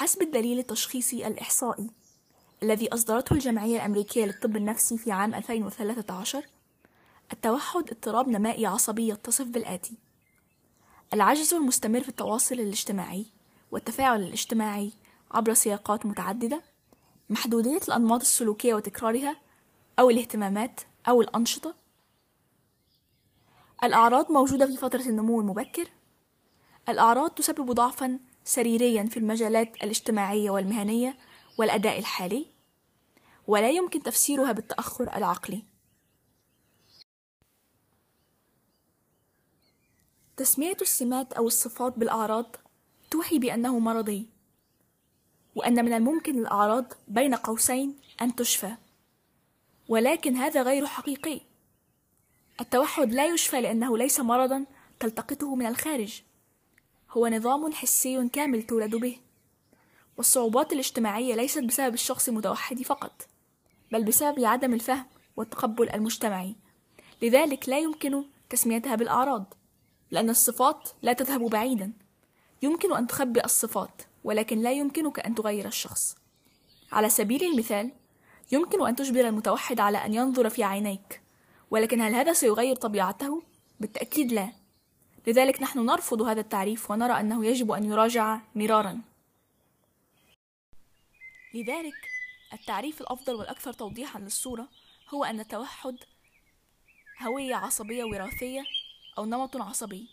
بحسب الدليل التشخيصي الإحصائي الذي أصدرته الجمعية الأمريكية للطب النفسي في عام 2013 التوحد اضطراب نمائي عصبي يتصف بالآتي. العجز المستمر في التواصل الاجتماعي والتفاعل الاجتماعي عبر سياقات متعددة محدودية الأنماط السلوكية وتكرارها أو الاهتمامات أو الأنشطة. الأعراض موجودة في فترة النمو المبكر. الأعراض تسبب ضعفا سريريا في المجالات الاجتماعية والمهنية والأداء الحالي ولا يمكن تفسيرها بالتأخر العقلي. تسمية السمات أو الصفات بالأعراض توحي بأنه مرضي وأن من الممكن للأعراض بين قوسين أن تشفى ولكن هذا غير حقيقي. التوحد لا يشفى لأنه ليس مرضا تلتقطه من الخارج. هو نظام حسي كامل تولد به. والصعوبات الاجتماعية ليست بسبب الشخص المتوحد فقط بل بسبب عدم الفهم والتقبل المجتمعي. لذلك لا يمكن تسميتها بالأعراض لأن الصفات لا تذهب بعيدا. يمكن أن تخبئ الصفات ولكن لا يمكنك أن تغير الشخص. على سبيل المثال يمكن أن تجبر المتوحد على أن ينظر في عينيك ولكن هل هذا سيغير طبيعته؟ بالتأكيد لا. لذلك نحن نرفض هذا التعريف ونرى أنه يجب أن يراجع مرارا. لذلك التعريف الأفضل والأكثر توضيحا للصورة هو أن التوحد هوية عصبية وراثية أو نمط عصبي.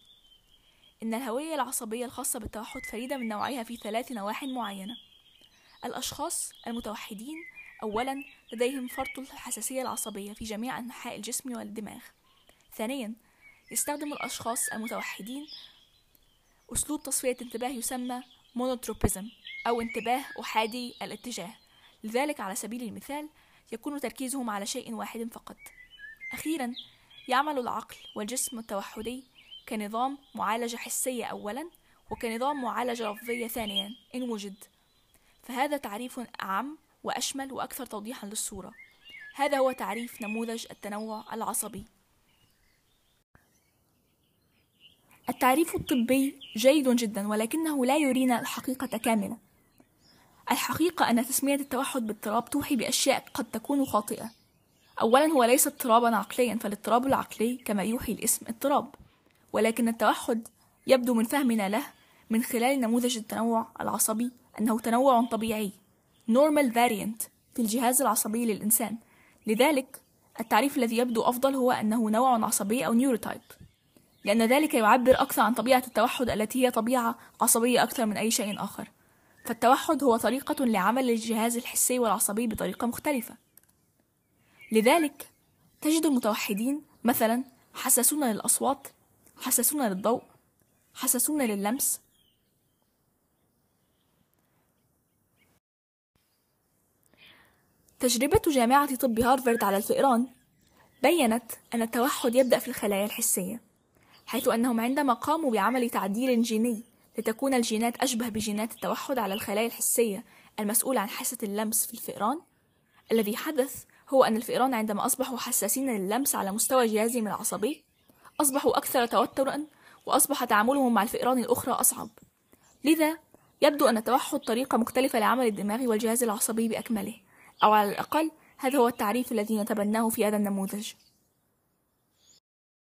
إن الهوية العصبية الخاصة بالتوحد فريدة من نوعها في ثلاث نواح معينة. الأشخاص المتوحدين أولا لديهم فرط الحساسية العصبية في جميع أنحاء الجسم والدماغ. ثانيا يستخدم الأشخاص المتوحدين. أسلوب تصفية انتباه يسمى مونوتروبيزم أو انتباه أحادي الاتجاه. لذلك على سبيل المثال يكون تركيزهم على شيء واحد فقط. أخيرا يعمل العقل والجسم التوحدي كنظام معالجة حسية أولا وكنظام معالجة لفظية ثانيا إن وجد. فهذا تعريف أعم وأشمل وأكثر توضيحا للصورة. هذا هو تعريف نموذج التنوع العصبي. التعريف الطبي جيد جدا ولكنه لا يرينا الحقيقة كاملة. الحقيقة أن تسمية التوحد باضطراب توحي بأشياء قد تكون خاطئة. أولا هو ليس اضطرابا عقليا فالاضطراب العقلي كما يوحي الاسم اضطراب. ولكن التوحد يبدو من فهمنا له من خلال نموذج التنوع العصبي أنه تنوع طبيعي normal variant في الجهاز العصبي للإنسان. لذلك التعريف الذي يبدو أفضل هو أنه نوع عصبي أو نيوروتايب لأن ذلك يعبر أكثر عن طبيعة التوحد التي هي طبيعة عصبية أكثر من أي شيء آخر. فالتوحد هو طريقة لعمل الجهاز الحسي والعصبي بطريقة مختلفة. لذلك تجد المتوحدين مثلا حساسون للأصوات حساسون للضوء حساسون للمس تجربة جامعة طب هارفارد على الفئران بينت أن التوحد يبدأ في الخلايا الحسية. حيث أنهم عندما قاموا بعمل تعديل جيني لتكون الجينات أشبه بجينات التوحد على الخلايا الحسية المسؤولة عن حاسة اللمس في الفئران. الذي حدث هو أن الفئران عندما أصبحوا حساسين للمس على مستوى جهازهم العصبي أصبحوا أكثر توترا وأصبح تعاملهم مع الفئران الأخرى أصعب. لذا يبدو أن التوحد طريقة مختلفة لعمل الدماغ والجهاز العصبي بأكمله أو على الأقل هذا هو التعريف الذي نتبناه في هذا النموذج.